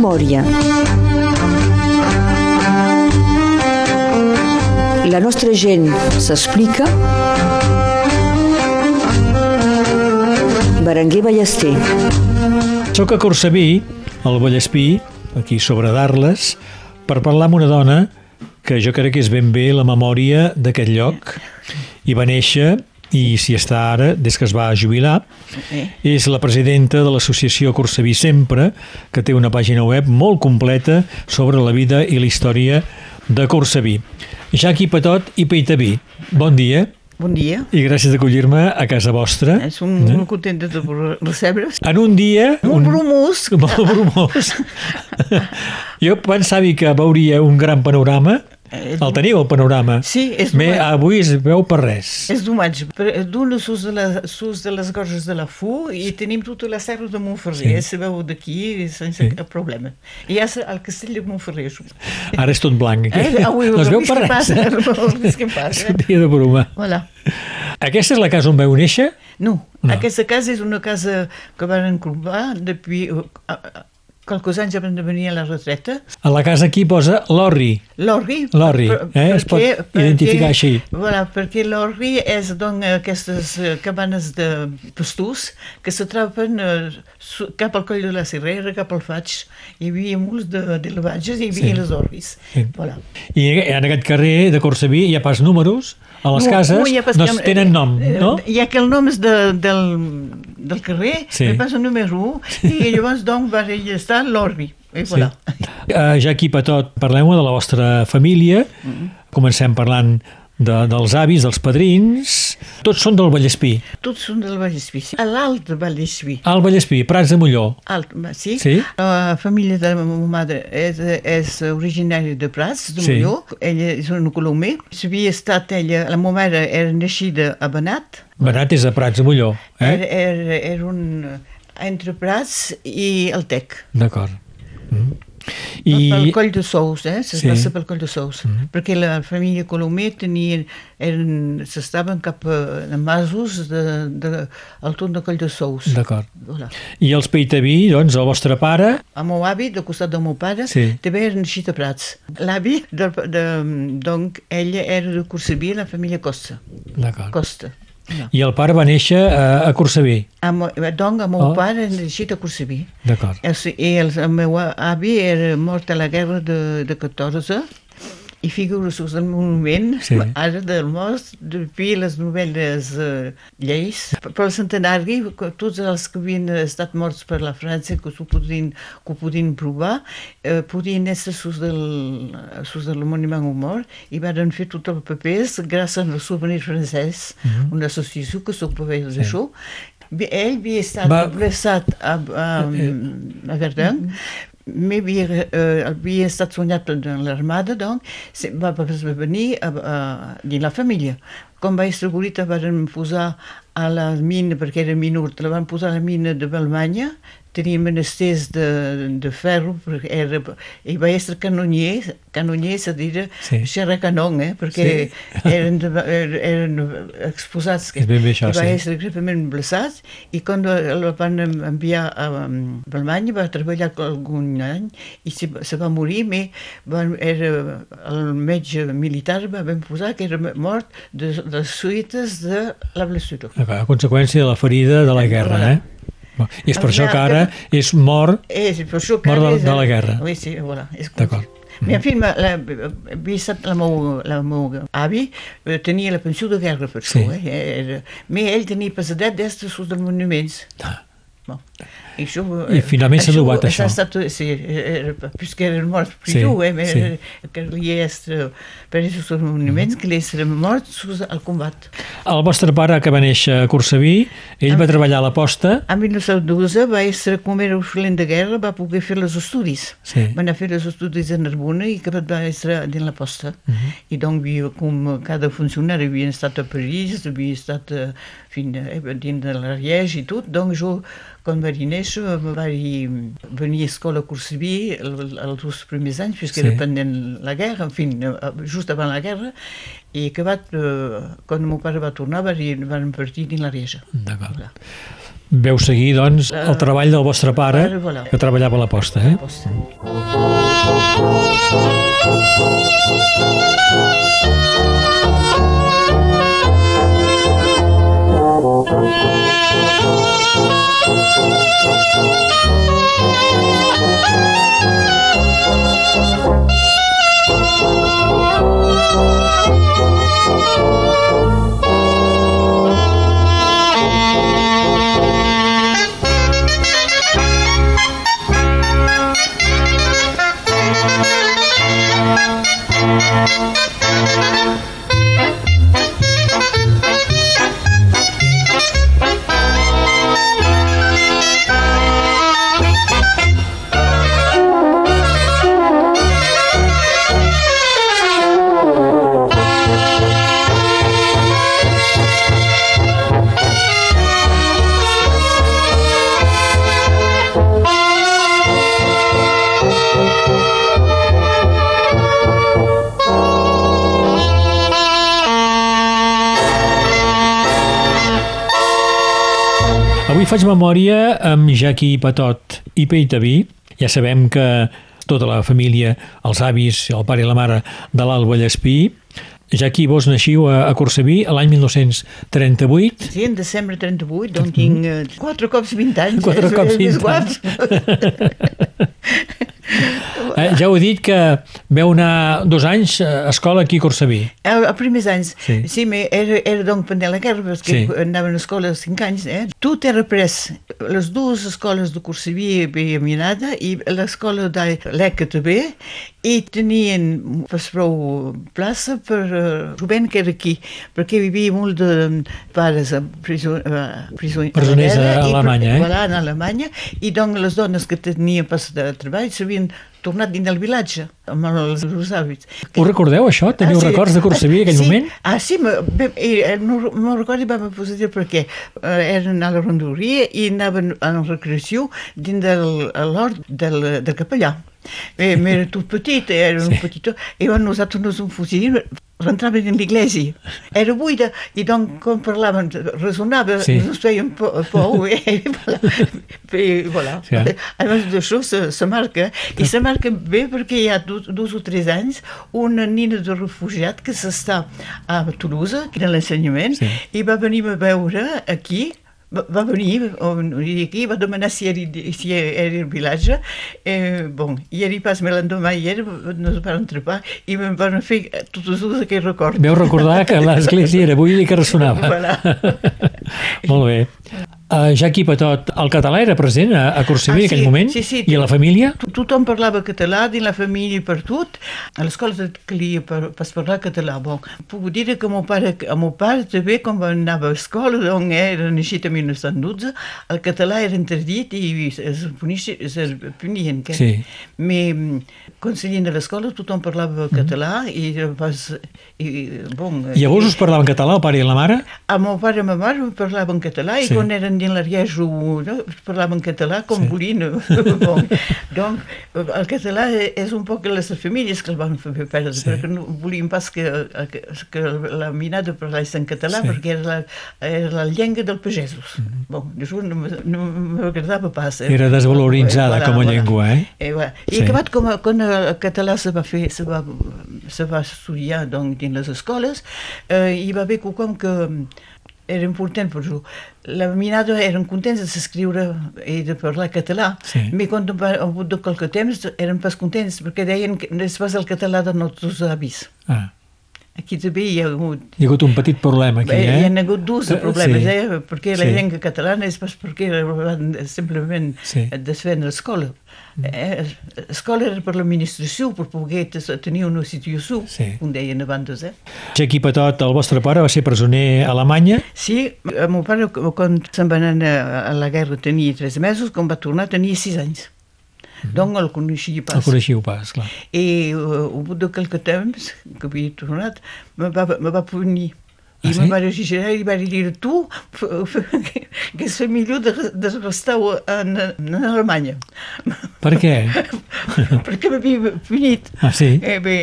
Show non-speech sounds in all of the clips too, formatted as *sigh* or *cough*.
memòria. La nostra gent s'explica. Berenguer Ballester. Soc a Corsaví, al Vallespí, aquí sobre d'Arles, per parlar amb una dona que jo crec que és ben bé la memòria d'aquest lloc. I va néixer i s'hi està ara des que es va jubilar. És la presidenta de l'associació Corsaví Sempre, que té una pàgina web molt completa sobre la vida i la història de Corsaví. Jaqui Patot i Peitaví, bon dia. Bon dia. I gràcies d'acollir-me a casa vostra. És un, eh? molt content de recebre's. En un dia... Molt un... bromós. *laughs* Molt bromós. *laughs* jo pensava que veuria un gran panorama el teniu, el panorama? Sí, és Me, Avui es veu per res. És domatge. D'un sus de, la, sus de les gorges de la Fu i tenim tota la serra de Montferrer. Sí. Se veu d'aquí sense sí. cap problema. I ha el castell de Montferrer. Ara és tot blanc. Eh? Avui, no es veu per res. Passa, eh? que *laughs* passa. És un dia de broma. Voilà. Aquesta és la casa on veu néixer? No, no. aquesta casa és una casa que van encrompar depuis qualques anys abans de venir a la retreta. A la casa aquí posa l'orri. L'orri. L'orri, eh? es pot perquè, identificar així. Voilà, perquè l'orri és doncs, aquestes eh, cabanes de pastors que s'atrapen eh, cap al coll de la Serrera, cap al Faig. Hi havia molts de, de levatges i hi havia sí. les orris. Sí. Voilà. I en aquest carrer de Corsaví hi ha pas números, a les no, cases no, ja no tenen nom, no? Ja que el nom és de, del, del carrer, sí. me passa número 1, i llavors doncs va estar l'Orbi. I voilà. Sí. Uh, ja aquí, Patot, parlem de la vostra família. Mm -hmm. Comencem parlant de, dels avis, dels padrins... Tots són del Vallespí. Tots són del Vallespí, sí. A l'alt Vallespí. Al Vallespí, Prats de Molló. Alt, sí. sí. La família de la meva mare és, és originària de Prats de sí. Molló. Ella és una colomer. S'havia estat ella... La meva mare era naixida a Benat. Benat és a Prats de Molló, eh? Era, era, era un entre Prats i el Tec. D'acord. Mm. I... Pel coll de Sous, eh? Se sí. passa pel coll de Sous. Mm -hmm. Perquè la família Colomer tenia, eren, s'estaven cap a masos de, de, al tot de coll de Sous. D'acord. I els Peitaví, doncs, el vostre pare... El meu avi, de costat del meu pare, sí. també era nascut a Prats. L'avi, de, de, doncs, ella era de Corsaví, la família Costa. D'acord. Costa. No. I el pare va néixer a, a? A, doncs el meu oh. pare ha néixer a Corsaví. D'acord. I el, el meu avi era mort a la guerra de, de 14 i figures del monument, sí. ara del most, depuis les novel·les uh, lleis. Però el centenari, tots els que havien estat morts per la França, que ho podien, que ho podien provar, eh, podien ser sus del, sus del monument au mort i van fer tot el papers gràcies al souvenir francès, mm -hmm. una associació que s'ocupava d'això, sí. Ell havia estat Va... a, a, a Verdun, mm -hmm mais uh, havia estat sognat per l'armada, doncs, va, va venir a, a, dins la família. Quan va ser Gurita van posar a la mina, perquè era minut, la van posar a la mina de Balmanya, tenia menesters de, de ferro, perquè era, i va ser canonier, canonier, és a dir, sí. xerra canon, eh? perquè sí. eren, eren exposats, és ben bé això, i va sí. ser grefament blessats, i quan el van enviar a Balmanya va treballar algun any i se, se va morir, però era, el metge militar va ben posar que era mort de, les suïtes de la blessura. A conseqüència de la ferida de la guerra, eh? I és per això que ara és mort, és per això que mort de, de la guerra. Oui, sí, voilà. D'acord. Mais en fi, la, la, la, meu, la meu avi eh, tenia la pensió de guerra per això, sí. eh? Era, però ell tenia passadet d'estes dels monuments. Ah. Bon. I, això, I finalment s'ha duat això. això. Estat, sí, era, puisque eren morts per sí, eh, sí. que li és per aquests monuments que li eren morts al combat. El vostre pare, que va néixer a Corsaví, ell en, va treballar a la posta. En 1912 va ser com era urgent de guerra, va poder fer els estudis. Sí. Va anar a fer els estudis a Narbona i que va ser dins la posta. Uh -huh. I doncs, com cada funcionari havia estat a París, havia estat a, fin, eh, dins de l'Ariège i tot, doncs jo quan vaig néixer vaig venir a escola a Corsaví els, els primers anys, que sí. era pendent la guerra, en fi, just abans la guerra, i acabat, eh, quan meu pare va tornar, van, van partir dins la Rieja. D'acord. Veu seguir, doncs, el treball del vostre pare, que treballava a la posta, eh? Posta. Avui faig memòria amb Jaqui Patot i Peitaví. Ja sabem que tota la família, els avis, el pare i la mare de l'Alba Llespí, Jaqui, vos naixiu a, a Corseví l'any 1938. Sí, en desembre 38, doncs tinc eh, quatre cops 20 anys. Quatre eh, cops més 20 guaps. Eh, ja heu dit que veu anar dos anys a escola aquí a Corseví. A, a primers anys, Sí. sí, era, era donc pendent la guerra, perquè Sí. anaven a escola als 5 anys. Eh? Tot era pres. Les dues escoles de Corseví havia minada i l'escola de l'ECA també, i tenien pas prou plaça per uh, Rubén, que era aquí, perquè hi havia molt de pares a prison, uh, prison, Presoners a i, Alemanya, eh? Voilà, en Alemanya, i doncs les dones que tenien pas de treball s'havien tornat dins del vilatge, amb els seus hàbits. Ho recordeu, això? Teniu Ah, sí. records de Corseví en aquell sí. moment? Ah, sí, i, eh, no, no recordo vam posar perquè eh, eren a la rondoria i anaven a la recreació dins del a l'hort del, del capellà. Eh, *laughs* era tot petit, era un petit... I nosaltres nos enfusim, rentraven en l'església. Era buida, i doncs, com parlaven, resonava, Sí. nos feien por, por i *laughs* voilà. I, voilà. Sí. A més d'això se, se marca, i se marca bé perquè hi ha dos, dos o tres anys una nina de refugiat que s'està a Toulouse, que era l'ensenyament, Sí. i va venir a veure aquí, va, va venir on, i aquí, va demanar si era, si era el vilatge, eh, bon, i era pas me l'endemà i era, nos van trepar i me'n van fer tots els aquells records. Veu recordar que l'església era buida i que ressonava. Voilà. *laughs* Molt bé. Uh, Jaqui Patot, el català era present a, a Corseví Ah, en aquell sí, moment? sí, sí. I a la família? To- Tothom parlava català, dins la família i per tot. A l'escola calia per, per parlar català. Bon, puc dir que el meu pare, el meu pare també, quan va anar a escola, on era nascut en 1912, el català era interdit i es, punixi, es punien. Que? Sí. Me, quan salien de l'escola tothom parlava català i, pas, i bon... I llavors us parlaven català, el pare i la mare? El meu pare i ma mare parlaven català i Sí. quan eren dins l'Ariejo no, parlaven català com Sí. volien. *laughs* bon, donc, el català és un poc les famílies que el van fer perdre, Sí. perquè no volien pas que, que, la minada parlés en català Sí. perquè era la, era la llengua dels pagesos. Mm -hmm. bon, això no, no m'agradava pas. eh. Era desvaloritzada Voilà, com a llengua, eh? Eh, voilà. I Sí. acabat com, quan el català se va fer, se va, se va estudiar doncs, dins les escoles, eh, hi va haver quelcom que era important per això. La minada eren contents de s'escriure i de parlar català, Sí. però quan va ha hagut de qualque temps eren pas contents perquè deien que és pas el català dels nostres avis. Ah, Aquí també hi ha hagut hi ha hagut un petit problema aquí, eh? Hi ha hagut dos de Eh, problemes, sí. eh? perquè la Sí. llengua catalana és pas perquè van simplement Sí. desfent l'escola. Eh, L'escola era per l'administració, per poder tenir una situació, Sí. com deien abans. Eh? Jaqui Patot, el vostre pare, va ser presoner a Alemanya. Sí, el meu pare, quan se'n va anar a la guerra, tenia tres mesos, quan va tornar tenia sis anys. Donc el coneixia pas. El coneixiu pas, clar. I uh, al bout de qualque temps, que havia tornat, me va, me va punir. Ah, I sí? me va registrar i va dir, tu, *laughs* que, és millor de, de restar en, en Alemanya. Per què? *laughs* Perquè m'havia punit. Ah, sí? Eh, bé,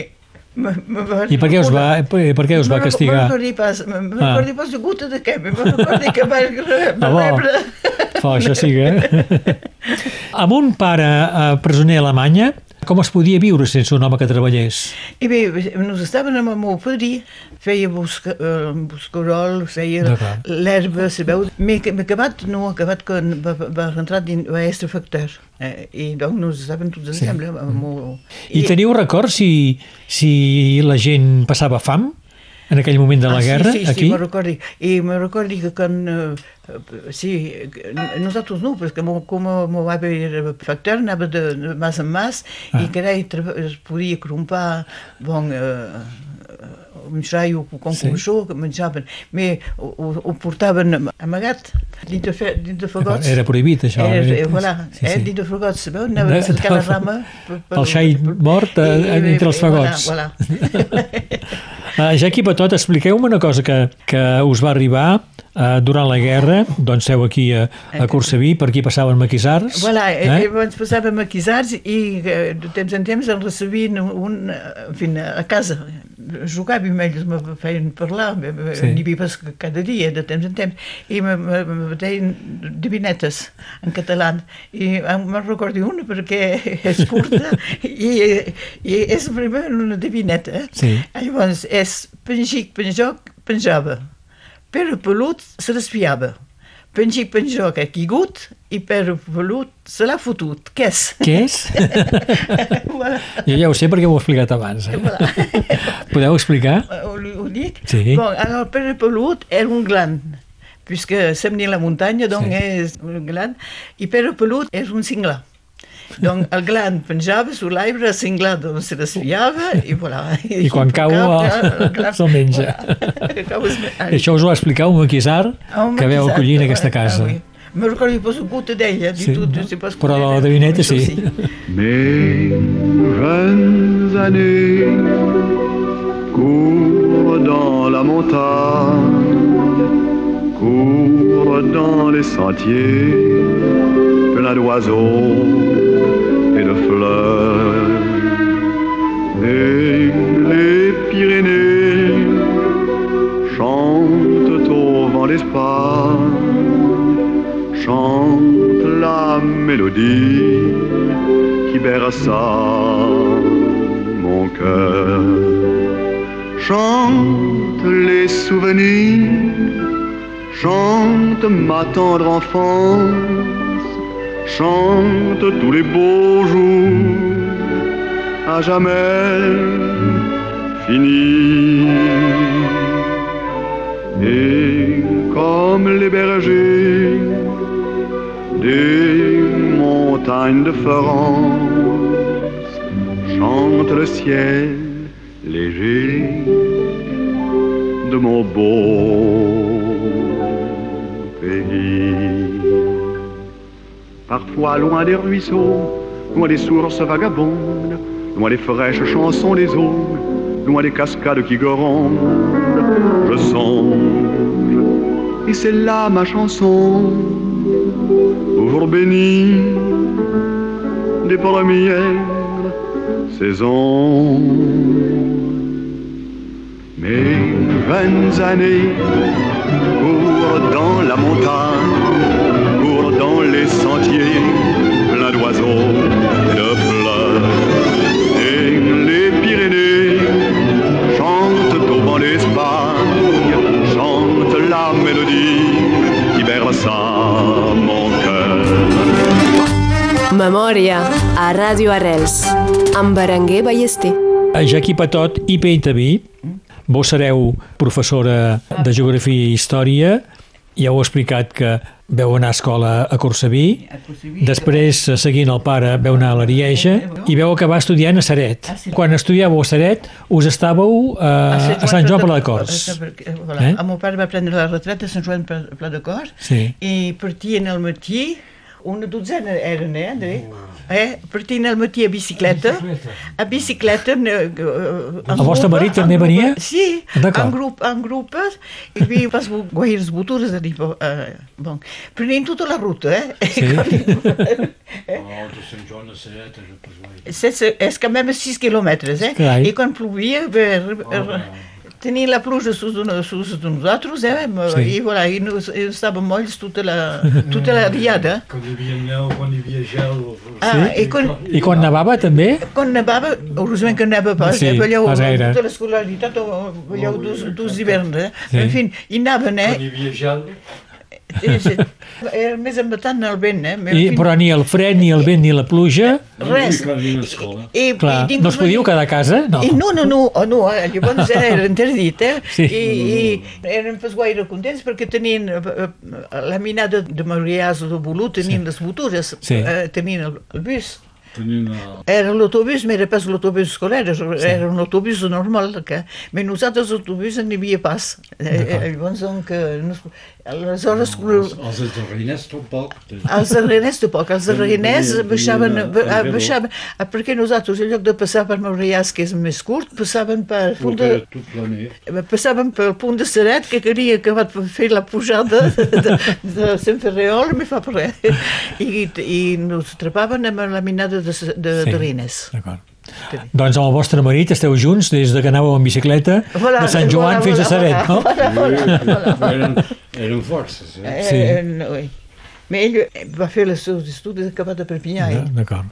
I per què us va, per, per què us va castigar? recordi pas, me, me Ah. recordi pas de gota de què, me recordi que va, Ah, rebre... Oh, això sí que... *laughs* amb un pare eh, presoner a Alemanya, com es podia viure sense un home que treballés? I bé, nos estàvem amb el meu padrí, feia busca, uh, buscarol, feia l'herba, sabeu? M'he m'he acabat, no, acabat quan va, va rentrar dins, va ser factor. Eh, I doncs nos estàvem tots Sí. ensemble. Amb el meu... I teniu record si, si la gent passava fam en aquell moment de la ah, guerra, sí, sí, aquí? Sí, me recordi. I me recordi que quan... Uh, sí, nosaltres no, perquè com meu avi era factor, anava de, de mas en mas Ah. i que era, es podia crompar, bon, uh, un xaio com Sí. sí. que menjaven. Me, ho, ho- portaven amagat dins de, fe, dins de fagots. Era prohibit, això. Era, Era- eh, voilà, sí, sí, eh, dins de fagots, sabeu? Anaven a cercar la rama. per- per- El xai mort, eh, i- entre els fagots. Voilà, voilà. *laughs* *laughs* Uh, Jaqui Patot, expliqueu-me una cosa que, que us va arribar uh, durant la guerra, doncs seu aquí a, a Corseví, per aquí passaven maquisars. Voilà, eh? eh? eh? ens passàvem a Quisars i eh, de temps en temps en recebien un, en fi, a casa. Jugàvem, ells me feien parlar, Sí. n'hi pas cada dia, de temps en temps, i me, me, me deien divinetes en català. I me'n recordo una perquè *laughs* és curta i, i és primer una divineta. Eh? Sí. Llavors, és penjic, penjoc, penjava. Pere pelut se l'espiava. Penjic, penjoc, ha quigut i Pere pelut se l'ha fotut. Què és? Què és? voilà. jo ja ho sé perquè m'ho he explicat abans. Eh? Voilà. *laughs* Podeu explicar? Ho, ho dic? Sí. Bon, alors, Pere pelut era un glan, puisque som ni la muntanya, doncs Sí. és un glan, i Pere pelut és un cinglà. Donc el glan penjava l'arbre, el cinglà doncs, se l'esfiava i voilà. *laughs* I quan cau, el- glan- *laughs* se'l menja. Voilà. Cau I això us ho va explicar un maquisar Home, que veu acollir en aquesta ah, casa. oui. Me recordo que poso gota d'ella, Sí, sí, no sé pas Però la devineta Això sí. Mes jeunes années courent dans la montagne, courent dans les sentiers pleins d'oiseaux Les Pyrénées chantent au vent d'Espagne, chantent la mélodie qui berça mon cœur. Chante les souvenirs, chante ma tendre enfance, chante tous les beaux jours, à jamais finis. Et comme les bergers des montagnes de France chante le ciel léger de mon beau pays. Parfois loin des ruisseaux, loin des sources vagabondes, loin des fraîches chansons des eaux, loin des cascades qui grondent, je songe, et c'est là ma chanson, jour béni des premières saisons. Mes jeunes années courent dans la montagne, courent dans les sentiers pleins d'oiseaux de chantent au vent d'Espagne, chantent la mélodie qui berça mon cœur. Memòria a Ràdio Arrels amb Berenguer Ballester. A Jaqui Patot i Peitaví, vos sereu professora de Geografia i Història, ja heu explicat que veu anar a escola a Corseví, A Corseví. després, seguint el pare, veu anar a l'Arieja i veu acabar estudiant a Saret. Ah, sí. Quan estudiàveu a Saret, us estàveu eh, a Sant Joan Pla de Cors. Eh? Eh? El meu pare va prendre la retreta a Sant Joan Pla Pla de Cors Sí. i partien al matí, una dotzena eren, eh, André? Eh? Partien al matí a bicicleta. A bicicleta... Eh, eh, El vostre marit també venia? Sí, en, grup, en grupes. I havia pas guaires botures a dir... Eh, bon. Prenien tota la ruta, eh? Sí. *laughs* C'est, *laughs* c'est, és que même 6 quilòmetres, eh? Carai. I quan plovia, bé, re- re- tenia la pluja sus de, sus de nosaltres, eh? Sí. I, voilà, i, no, i estàvem molls tota la, tota la diada. Quan hi havia neu, quan hi havia gel... Ah, i quan, I quan nevava també? quan nevava, horitzontalment que nevava pas, Sí, eh? veieu pas gaire. tota l'escolaritat, o veieu dos, dos hiverns, eh? Sí. En fi, i anaven, Quan eh? hi havia gel... I, sí, era més embatant el vent, eh? I, fi, però ni el fred, ni el vent, ni la pluja... res. Escola. I, Clar, i no us podíeu quedar a casa? No. I no, no, no, oh, no, eh, llavors era interdit, eh? Sí. I, I eren pas gaire contents perquè tenien eh, eh, la minada de Mariàs o de Bolú, tenien les botures, Sí. eh, tenien el, el bus. Tenien el... Era l'autobús, no era pas l'autobús escolar, era, era un autobús normal, que, però nosaltres l'autobús no hi havia pas. Eh, eh, llavors, donc, eh, no, es- aleshores, Els, els esdarreriners tampoc. els darrers de poc, els Havia- baixaven, baixaven, ah, perquè nosaltres, en lloc de passar per Mauriàs, que és més curt, passaven per punt de, planer. passaven pel punt de Seret, que havia acabat de fer la pujada de, de, de Sant Ferreol, no fa per res. I, i nos atrapaven amb la minada de, de, de Sí. Rines. D'acord. Doncs amb el vostre marit esteu junts des de que anàveu en bicicleta Voilà, de Sant Joan voilà, fins a Saret, no? Eren, forces, eh? Eh, Sí. eh, no, eh. Però ell va fer els seus estudis acabat a Perpinyà, eh? D'acord.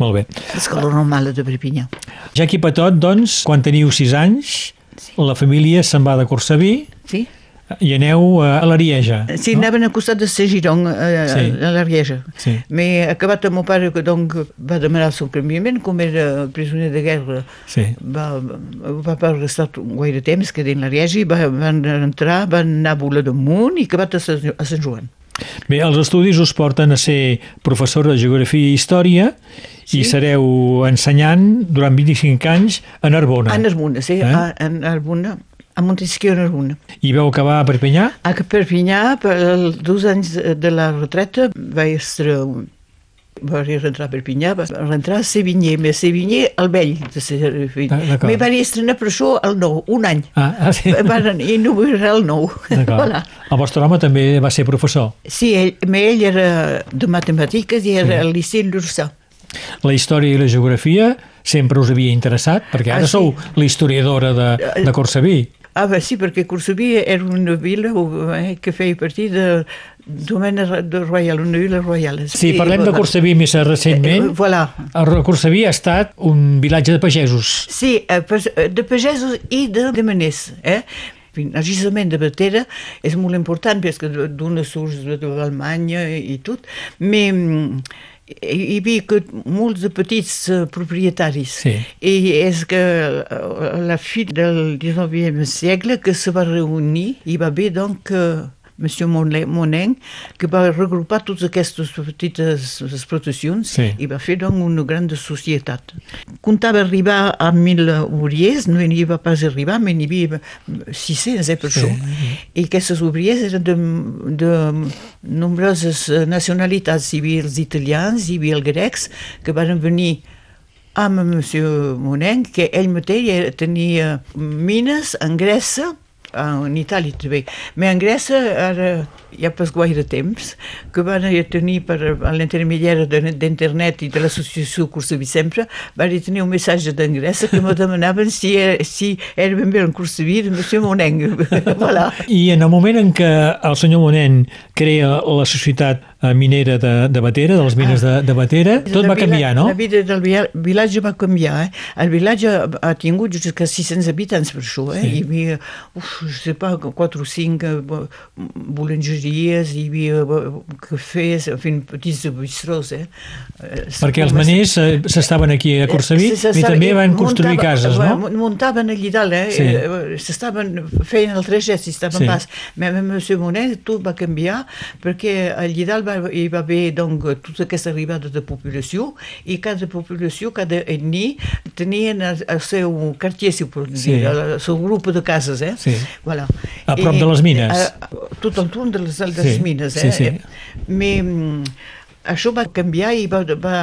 Molt bé. L'escola normal de Perpinyà. Ja aquí Patot, doncs, quan teniu 6 anys, la família se'n va de Corsaví Sí? I aneu a l'Arieja. Sí, no? anaven al costat de Segiron, eh, Sí. a l'Arieja. Sí. M'he acabat amb el meu pare, que donc, va demanar el seu canviament, com era presoner de guerra. Sí. Va, va, va restar gaire temps que dins l'Arieja i va, van entrar, van anar a Bola damunt i acabat a Sant, a Sant Joan. Bé, els estudis us porten a ser professor de Geografia i Història i sereu ensenyant durant 25 anys a Narbona. A Narbona, sí, Eh? a, a Narbona, a Montesquieu, a Narbona. I veu acabar a Perpinyà? A Perpinyà, per els dos anys de la retreta, vaig estar va rentrar a Perpinyà, va rentrar a Sevigné, però Sevigné el vell de Sevigné. Ah. Me vaig estrenar per això el nou, un any. Ah, ah sí. *laughs* Van inaugurar el nou. D'acord. Voilà. El vostre home també va ser professor. Sí, ell, ell era de matemàtiques i era al liceu. La història i la geografia sempre us havia interessat, perquè ara Ah, sí. sou la historiadora de, de Corsaví. Ah, bé, sí, perquè Corsaví era una vila eh, que feia partir de domena de Royal, una vila royal. Sí, parlem de voilà. Corsaví més recentment. Eh, voilà. El Corsaví ha estat un vilatge de pagesos. Sí, eh, eh, de pagesos i de, de maners. Eh? Gisament de Batera és molt important perquè d'una surs de l'Alemanya i tot, però mm, hi hi havia que molts de petits eh, propietaris Sí. i és que eh, a la fi del 19e segle que se va reunir i va haver donc eh, Monsieur Moneng, que va regrupar totes aquestes petites explotacions Sí. i va fer doncs, una gran societat. Comptava arribar a 1.000 obriers, no n'hi va pas arribar, però n'hi havia 600 eh, per això. I aquestes obriers eren de, de nombroses nacionalitats. Hi havia els italians, hi havia els grecs, que van venir amb M. Moneng, que ell mateix tenia mines en Grècia, en Itàlia també, però en Grècia ara hi ha pas gaire temps, que van tenir per a l'intermediari de- d'internet i de l'associació Cursaví sempre, van tenir un missatge d'en Grècia que me demanaven si era, si era ben bé en Cursaví de M. Moneng. *laughs* voilà. I en el moment en què el senyor Monent crea la societat minera de, de Batera, de les mines de, de Batera, tot va canviar, no? La vida del vilatge va canviar. Eh? El vilatge ha, tingut jusqu'à 600 habitants per això. Eh? Sí. Hi havia, uf, je sais pas, 4 o 5 boulangeries, hi havia eh, cafès, en fi, petits bistrós. Eh? Eh, Perquè els maners eh, s'estaven aquí a Corsaví Eh, i també que van construir muntava- cases, no? Muntaven allí dalt, eh? Sí. Eh, S'estaven, feien el trajet, si estaven Sí. sí. pas. Però amb M. Monet tot va canviar perquè allí dalt va, hi va haver donc, tota aquesta arribada de població i cada població, cada etnia tenien el, el seu quartier, si ho pot dir, Sí. el, el seu grup de cases, eh? Sí. Voilà. A prop de les mines. A, a, tot al turn de les, de les Sí, mines, sí, eh? sí. Mais, mm, això va canviar i va, va,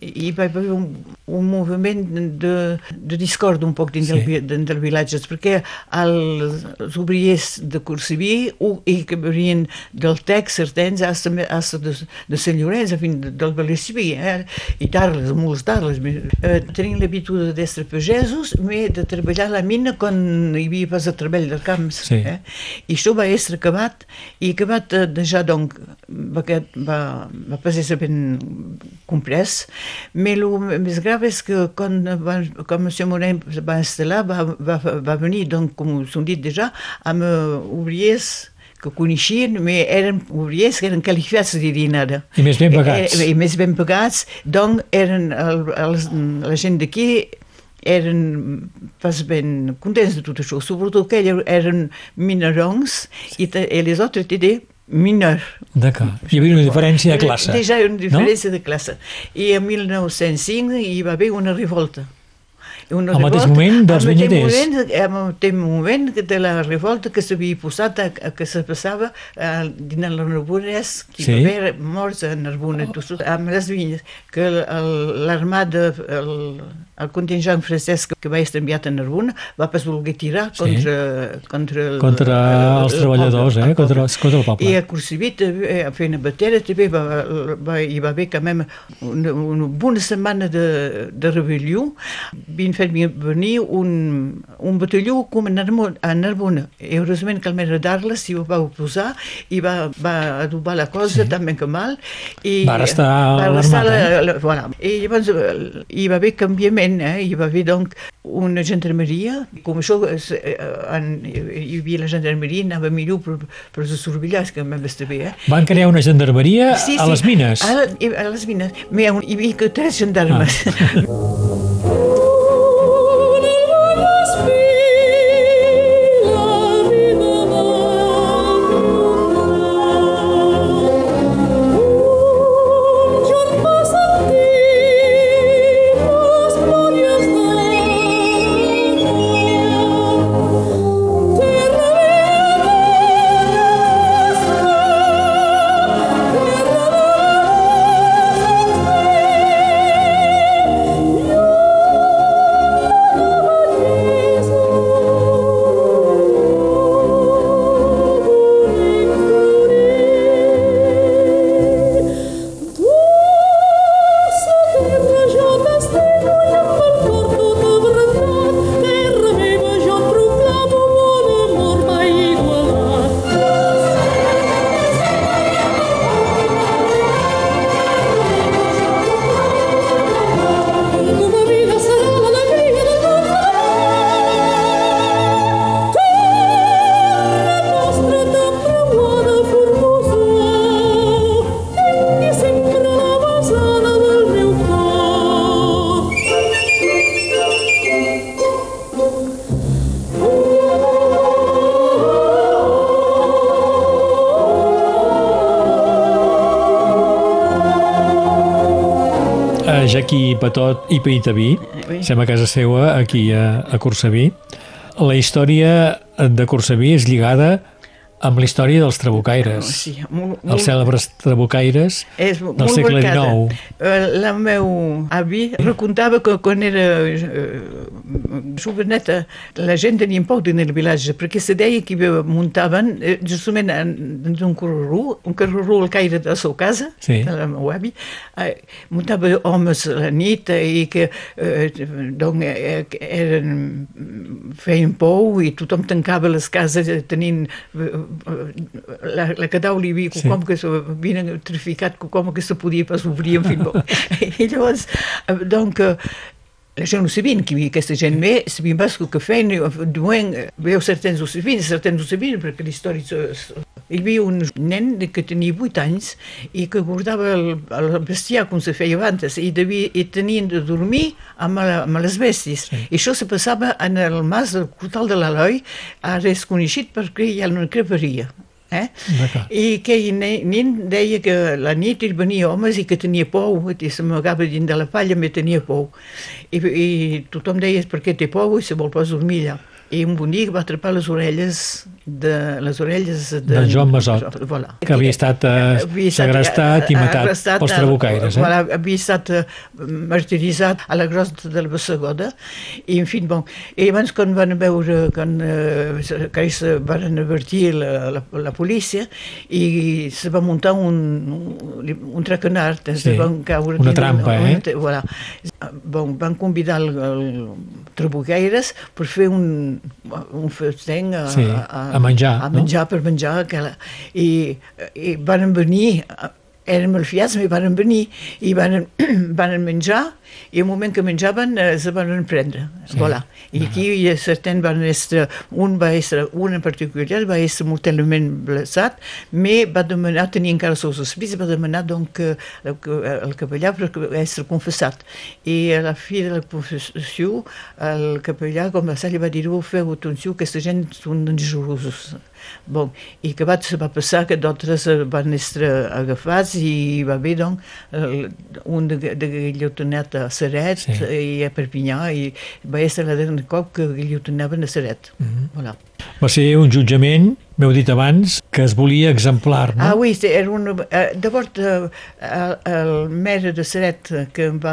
hi va haver un, un moviment de, de discord un poc dins, Sí. sí. del, del vilatge, perquè els, els obriers de Corsiví u- i que venien del Tex, certains, hasta, hasta de, de Sant Llorenç, a fin, del Valiciví, eh? i d'Arles, molts d'Arles. Eh, tenien l'habitud d'estre pagesos, però de treballar a la mina quan hi havia pas el treball de camps. Sí. Eh? I això va estar acabat, i acabat eh, déjà, donc, va, va, va pas ser ben comprès, el més grave és que quan, va, quan M. Morin va instal·lar, va, va, va venir, donc, com s'ho dit déjà, amb eh, obriers que coneixien, però eren obriers que eren qualificats de dir nada. I més ben pagats. I, i més ben pagats, doncs eren el, els, la gent d'aquí eren pas ben contents de tot això, sobretot que eren minerons i, te, i les altres étaient mineurs. D'acord. Hi havia una diferència de classe. Déjà una diferència no? de classe. I en 1905 hi va haver una revolta. Una Al mateix moment dels mateix vinyaters. al mateix moment de la revolta que s'havia posat, a, a, que se passava a, dins el Narbonès, que Sí. hi va haver morts a Narbona, sí. amb les vinyes, que el- el- l'armada, el, el contingent francès que, que va estar enviat a Narbona va pas voler tirar Sí. contra, contra, el, Contra els treballadors, poble, eh? el Contra, poble. contra el poble. I a Corsiví, també, a Feina Batera, també va, va, hi va haver quand même una, una bona setmana de, de rebel·lió. Havien fet venir un, un batalló com a Narbona. A. I heureusament que el mestre d'Arles s'hi va oposar i va, va adobar la cosa, sí. també que mal. I Va restar l'armada, la, la, voilà. I llavors eh, hi va haver canviament, eh? hi va haver donc una gendarmeria, com això es, eh, en, hi havia la gendarmeria, anava millor per, per els survillars, que m'ha d'estar bé, eh? Van crear una gendarmeria a les mines. A, a les mines. Hi havia tres gendarmes. Ah. *laughs* A Jaqui Patot i Peitaví, som a casa seva, aquí a, a Corsaví. La història de Corsaví és lligada amb la història dels trabucaires. Sí, molt, Els cèlebres trabucaires és del molt segle. XIX. Eh, La meu avi recontava que quan era eh, joveneta la gent tenia por en el vilatge perquè se deia que muntaven eh, justament en, en un carreró, un carreró al caire de la seva casa, Sí. de la meva avi, eh, muntava homes a la nit eh, i que eh, donc, eh, eren, feien por i tothom tancava les cases eh, tenint eh, la, la cadau li havia Sí. com que s'havien traficat com que se podia pas obrir en fi, bon. *laughs* i llavors eh, donc eh, gent ho sabien que havia aquesta gent més, sabien pas el que feien, diuen, veu certains ho sabien, certains la història... se- se- Hi havia un nen que tenia 8 anys i que guardava el, el bestiar com se feia abans i, devia, i tenien de dormir amb, la, amb les bèsties. Sí. I això se passava en el mas del Cortal de l'Aloi, ara és coneixit perquè hi ha una creperia. Eh? I que nen deia que la nit hi venia homes i que tenia por, i s'amagava dins de la palla, me tenia por. I, I tothom deia per què té por i se vol pas dormir allà. I un bonic va atrapar les orelles de les orelles de, de Joan Masot, voilà. que havia estat eh, havia segrestat i matat arrestat, pels trabucaires. Eh? Voilà, havia estat eh, martiritzat a la grossa de la Bassegoda i, en fi, bon, i abans quan van veure quan, eh, que ells van advertir la, la, la policia i se va muntar un, un, un tracanard, sí, van caure una trampa, una, eh? Voilà. Bon, van convidar el, el trabucaires per fer un, un festeny a, sí, a, a menjar, a menjar no? per menjar aquella. I, i van venir érem malfiats, i van venir i van, *clears throat* van menjar i al moment que menjaven eh, se van prendre. Sí. Voilà. I aquí uh -huh. certains van estar, un va estar, un en particular va estar mortalment blessat, me va demanar, tenia encara els seus va demanar donc el, el capellà per estar confessat. I a la fi de la confessió el capellà, com a li va dir, oh, feu atenció, aquesta gent són dangerosos. Bon, i que va, se va passar que d'altres van estar agafats i va haver doncs un de, de guillotinat a Seret sí. i a Perpinyà i va ser la darrera cop que guillotonaven a Seret. Mm -hmm. voilà. Va ser un jutjament, m'heu dit abans, que es volia exemplar, no? Ah, oui, era un... Eh, eh, el maire de Seret que em va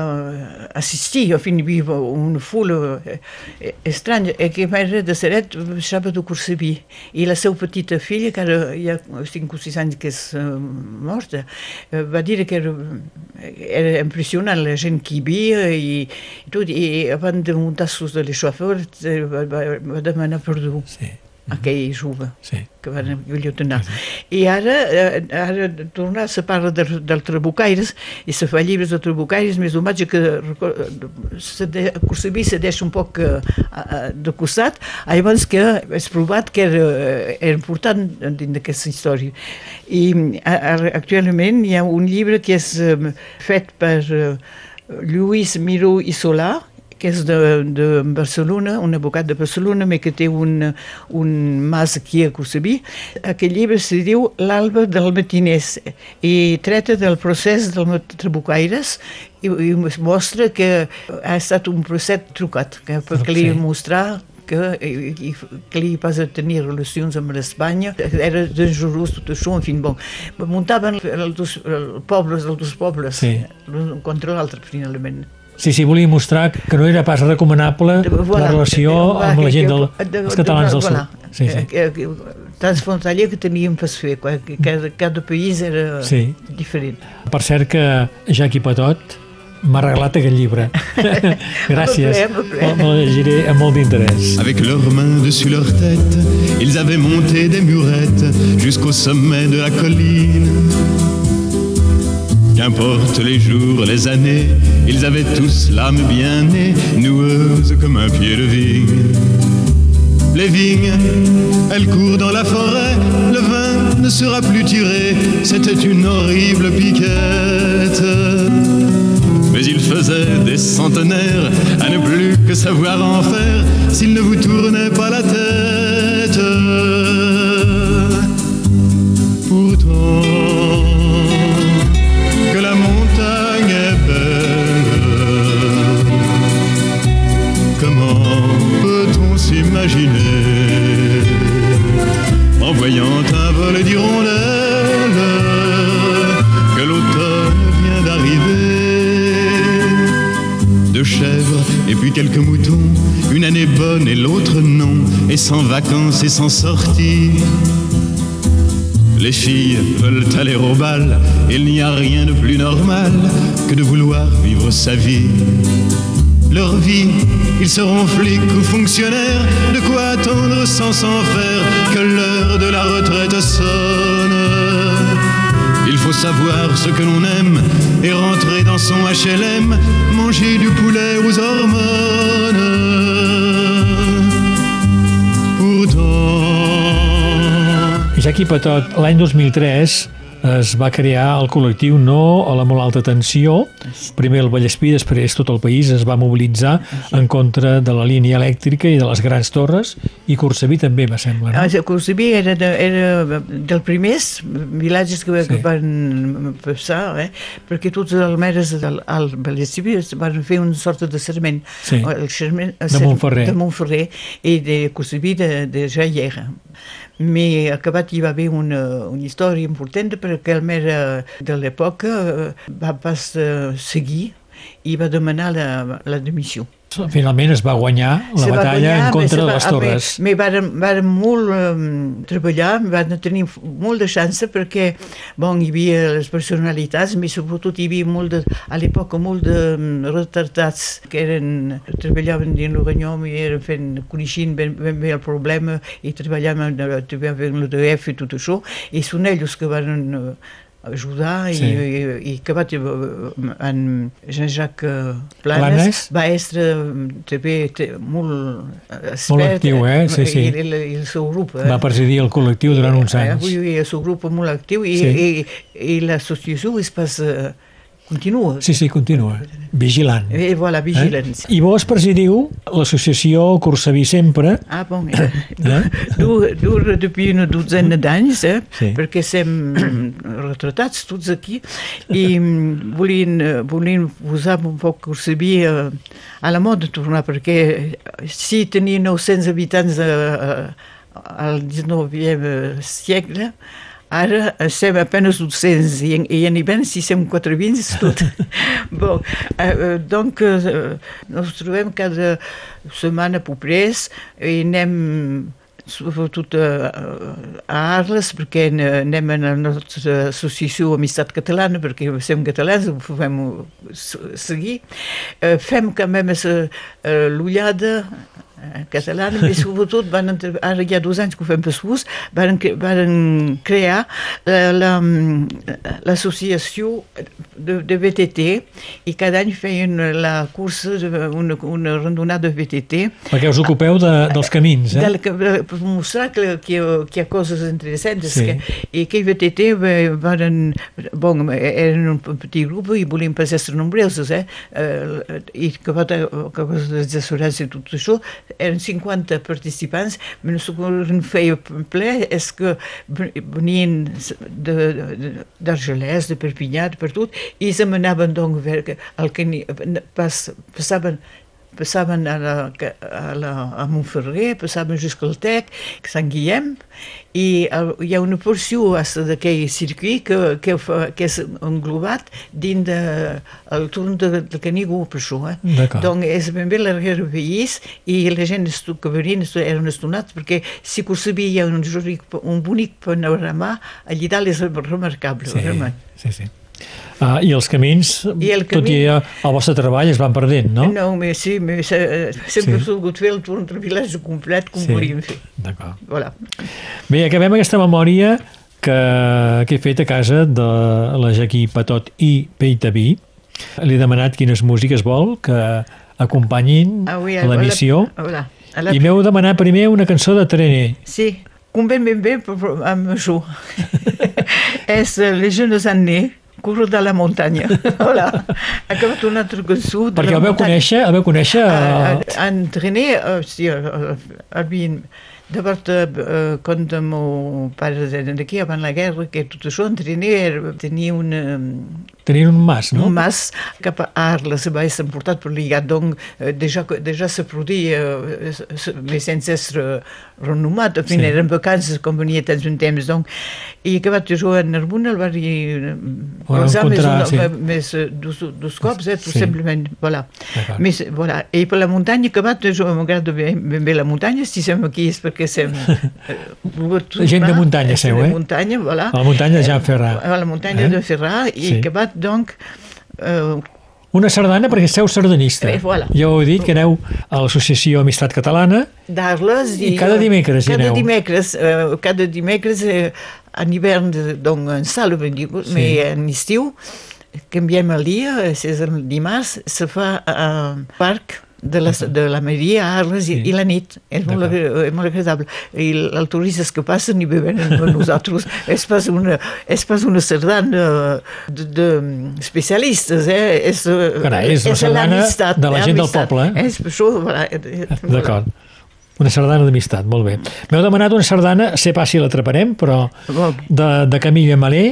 assistir, a fin, hi havia una fula eh, estranya, i que maire de Seret baixava de Corsaví, i la seva petita filla, que ara hi ha 5 o 6 anys que és morta, va dir que era, era impressionant la gent que hi havia i, i tot, i abans de muntar sus de l'eixofeur va, va, va demanar perdó. Sí aquell jove sí. que van guillotinar. Sí. I ara, eh, ara tornar a parla del, del Trabucaires i se fa llibres de Trabucaires, més menys que se de, Corsaví se deixa un poc eh, de costat, llavors que és provat que era, era important dins d'aquesta història. I actualment hi ha un llibre que és fet per Lluís Miró i Solà, que és de, de Barcelona, un advocat de Barcelona, però que té un, un mas aquí a Corsaví. Aquest llibre se diu L'alba del matiners i tracta del procés del Trabucaires i, i mostra que ha estat un procés trucat, que, perquè li mostrar que, i, que li pas a tenir relacions amb l'Espanya, era dangerós tot això, en fi, bon, muntaven els dos els pobles, els dos pobles, sí. l'un contra l'altre, finalment. Sí, sí, volia mostrar que no era pas recomanable voilà, la relació amb la gent del, dels catalans del voilà, sud. Sí, sí. Eh, transfrontalier que teníem per fer, que cada, cada país era sí. diferent. Per cert que Jacqui Patot m'ha regalat aquest llibre. *laughs* Gràcies. Me'l llegiré amb molt d'interès. Avec leurs mains dessus leur tête, ils avaient monté des murettes jusqu'au sommet de la colline. Les jours, les années, ils avaient tous l'âme bien née, noueuse comme un pied de vigne. Les vignes, elles courent dans la forêt, le vin ne sera plus tiré, c'était une horrible piquette. Mais il faisait des centenaires à ne plus que savoir en faire s'il ne vous tournait pas la tête. Pourtant, puis quelques moutons, une année bonne et l'autre non, et sans vacances et sans sortie. Les filles veulent aller au bal, il n'y a rien de plus normal que de vouloir vivre sa vie. Leur vie, ils seront flics ou fonctionnaires, de quoi attendre sans s'en faire que l'heure de la retraite sonne. Faut savoir ce que l'on aime et rentrer dans son HLM, manger du poulet aux hormones. Pourtant, Jacqui Patot, l'any 2003, es va crear el col·lectiu No a la molt alta tensió. Primer el Vallespí, després tot el país es va mobilitzar en contra de la línia elèctrica i de les grans torres i Corsaví també, me sembla, no? Ah, Corsaví era, de, era dels primers vilatges que, sí. que van passar, eh? perquè tots els almeres del al Vallespí van fer una sort de serment. Sí. El serment De Montferrer. De Montferrer i de Corsaví de, de Jaillera. Mais acabat hi va haver una, una història important perquè el mer de l'època eh, va pas eh, seguir i va demanar la, la dimissió. Finalment es va guanyar la Se va batalla guanyar, en contra se de va- les torres. més, Me varen, varen molt um, treballar, van tenir molt de xança perquè bon, hi havia les personalitats, però sobretot hi havia molt de, a l'època molt de retardats que eren, treballaven dins l'Oranyom i eren fent, coneixent ben, ben bé el problema i treballaven, eh, treballaven amb l'EDF i tot això, i són ells que van eh, ajudar Sí. i, i, i que va tenir en Jean-Jacques Planes, Planes. va estar també té, molt expert Molt actiu, eh? Sí, sí. I, i, el seu grup eh? Va presidir el col·lectiu durant uns Eh, anys. Avui el seu grup molt actiu i, Sí. i, i l'associació es pas, eh, continua. Sí, sí, continua. Vigilant. I voilà, vigilants. Eh? I vos presidiu l'associació Corsaví Sempre, Ah, bon, eh? dur, dur depuis una dotzena d'anys, eh? Sí. perquè som retratats tots aquí, i mm, volien, eh, volien posar un poc Corsabí eh, a la moda tornar, perquè si tenia 900 habitants eh, al 19e segle, Ara som apenas 200 i, i en hivern si som 420 tot. *laughs* bon, eh, eh, donc eh, ens trobem cada setmana popres i anem sobretot a, a Arles perquè ne- anem a la nostra associació Amistat Catalana perquè som catalans, ho s- seguir. Eh, fem eh, l'ullada però sobretot van, ara hi ha dos anys que ho fem per sus, van, van crear la- la- l'associació de, de VTT i cada any feien la cursa, de- una, una randonada de VTT perquè us ocupeu de, dels camins, eh? del, que, per mostrar que, que, que hi ha coses interessants Sí. que, i que va- van, bon, eren un petit grup i volien pas ser nombrosos eh? I que va que coses de assurats i tot això eren 50 participants però el que feia ple és que venien de- de- d'Argelès, de, de Perpinyà, per tot, i se m'anaven donc ver el que pas, passaven passaven a, la, a, la, a Montferrer, passaven just al Tec, a Sant Guillem, i hi ha una porció d'aquell circuit que, que, fa, que és englobat dins de, el torn de, de Canigó, per això. Eh? D'acord. Donc és ben bé la Riera Veïs i la gent que venien eren estonats perquè si que ho sabia hi ha un, un bonic panorama, allà dalt és remarcable. Sí, realment. sí, sí. Ah, I els camins, I el tot i camí- el vostre treball, es van perdent, no? No, però sí, però se- sempre Sí. sí. volgut fer el torn del vilatge complet com Sí. volíem fer. D'acord. Voilà. Bé, acabem aquesta memòria que, que he fet a casa de la Jaquí Patot i Peitaví. Li he demanat quines músiques vol que acompanyin Ah, oui, a l'emissió. Voilà. A la... I m'heu demanat primer una cançó de Trené. Sí, convé ben bé per- per- amb això. *laughs* és eh, Les jeunes années, Cours de la muntanya. *laughs* Voilà. Ha acabat una altra cançó de Perquè la el veu muntanya. conèixer, el veu conèixer... Uh, eh, entraîné, uh, sí, uh, havien D'abord, uh, quan el meu pare era d'aquí, abans la guerra, que tot això, entraîné, era- tenia una, Tenien un mas, no? un mas cap a Arles, va ser emportat per l'IGAT, donc eh, déjà, déjà se produïa, eh, mais sense ser renomat, en fi, Sí. eren vacances com venia tants un temps, donc, i acabat de jugar a Narbona, el va dir, Ho va encontrar, sí. més eh, dos, dos cops, eh, tot Sí. simplement, voilà. Més, voilà. I per la muntanya, acabat de jugar, m'agrada ben, ben bé la muntanya, si som aquí és perquè som... *laughs* eh, Gent de muntanya seu, eh? De muntanya, voilà. A la muntanya de Jean Ferrat. A la muntanya Eh? de Ferrà, i Sí. acabat, donc, eh, Una sardana perquè sou sardanista. Eh, voilà. Ja ho he dit, que aneu a l'Associació Amistat Catalana d'Arles I cada dimecres hi cada aneu? dimecres, eh, cada dimecres eh, en hivern de- donc en sala sí. mais en estiu canviem el dia, eh, és el dimarts se fa al parc de la, de la Maria a Arles i, Sí. i la nit. És molt, agra- molt agradable. I els turistes que passen i beuen amb *laughs* nosaltres. és pas una, és pas una sardana de, de especialistes, eh? És, Carai, és sardana l'amistat, de la gent del poble, eh? És això, eh, D'acord. Una sardana d'amistat, molt bé. M'heu demanat una sardana, sé pas si l'atraparem, però de, de Camilla Malé,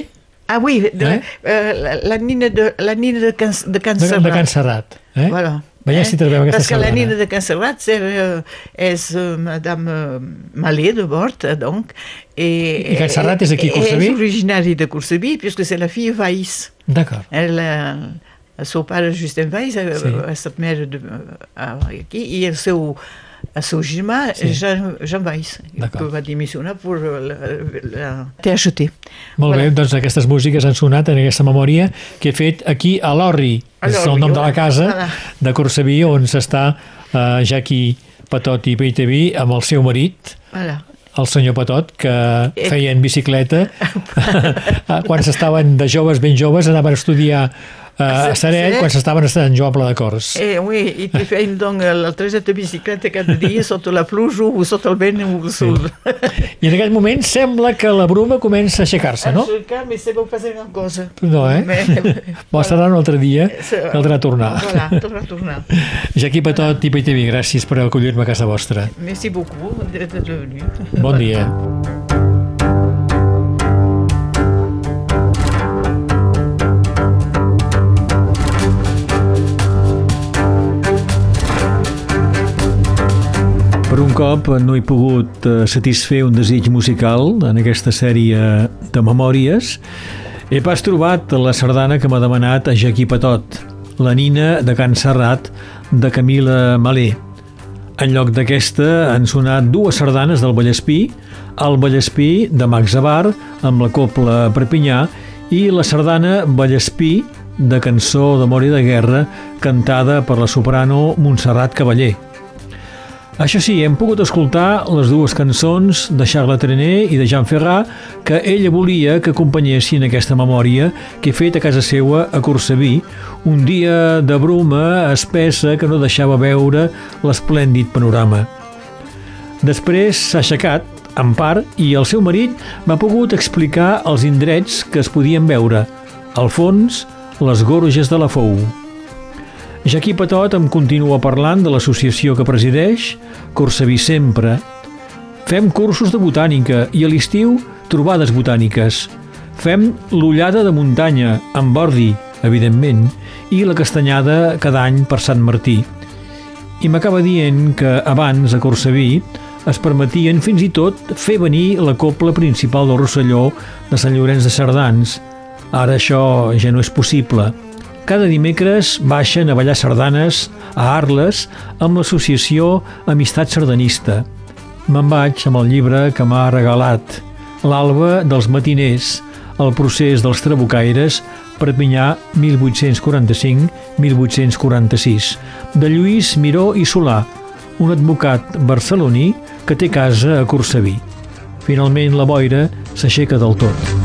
Ah oui, de, Eh? eh? la, la nina de, la nina de Can, de Can de, Serrat. de Can Serrat. Eh? Voilà. Veiem si trobem aquesta Parce que la nina de Can Serrat c'est, euh, és euh, Madame euh, Malé de Bort, euh, donc. Et, I Can Serrat és aquí a? És originari de Cortsaví, puisque c'est la fille Weiss. D'acord. Elle, euh, el seu pare, Justin Weiss, Sí. ha estat maire de, uh, aquí, i el seu, Weiss, D'acord. que va dimissionar per la, la THT. Molt bé, doncs aquestes músiques han sonat en aquesta memòria que he fet aquí a l'Orri, és el nom de la casa de Corsaví, on s'està eh, Jacqui Patot i Peiteví amb el seu marit, el senyor Patot, que Eh. feien bicicleta. *laughs* *laughs* quan s'estaven de joves, ben joves, anaven a estudiar eh, a Sarell, Sí. quan s'estaven a Sant Joan Pla de Cors. Eh, oui, i te feien donc el trajecte de bicicleta cada dia sota la pluja o sota el vent o el sol. I en aquell moment sembla que la bruma comença a aixecar-se, no? Aixecar, mais c'est pour faire una cosa. No, eh? Bo, serà un altre dia, C'est- caldrà tornar. Voilà, tornar a tornar. Jacqui Patot i PTV, gràcies per acollir-me a casa vostra. Merci beaucoup d'être venu. Bon dia. Per un cop no he pogut eh, satisfer un desig musical en aquesta sèrie de memòries. He pas trobat la sardana que m'ha demanat a Jaquí Patot, la nina de Can Serrat de Camila Malé. En lloc d'aquesta han sonat dues sardanes del Vallespí, el Vallespí de Max Abar amb la copla Perpinyà i la sardana Vallespí de cançó d'amor i de guerra cantada per la soprano Montserrat Cavaller. Això sí, hem pogut escoltar les dues cançons de Charles Trenet i de Jean Ferrat que ella volia que acompanyessin aquesta memòria que he fet a casa seua a Corsaví, un dia de bruma espessa que no deixava veure l'esplèndid panorama. Després s'ha aixecat, en part, i el seu marit m'ha pogut explicar els indrets que es podien veure. Al fons, les gorges de la Fou. Jaquí Patot em continua parlant de l'associació que presideix, Corsaví Sempre. Fem cursos de botànica i a l'estiu trobades botàniques. Fem l'ullada de muntanya, amb ordi, evidentment, i la castanyada cada any per Sant Martí. I m'acaba dient que abans a Corsaví es permetien fins i tot fer venir la copla principal del Rosselló de Sant Llorenç de Cerdans. Ara això ja no és possible. Cada dimecres baixen a ballar sardanes a Arles amb l'associació Amistat Sardanista. Me'n vaig amb el llibre que m'ha regalat, L'alba dels matiners, el procés dels trabucaires, Perpinyà 1845-1846, de Lluís Miró i Solà, un advocat barceloní que té casa a Corsaví. Finalment la boira s'aixeca del tot.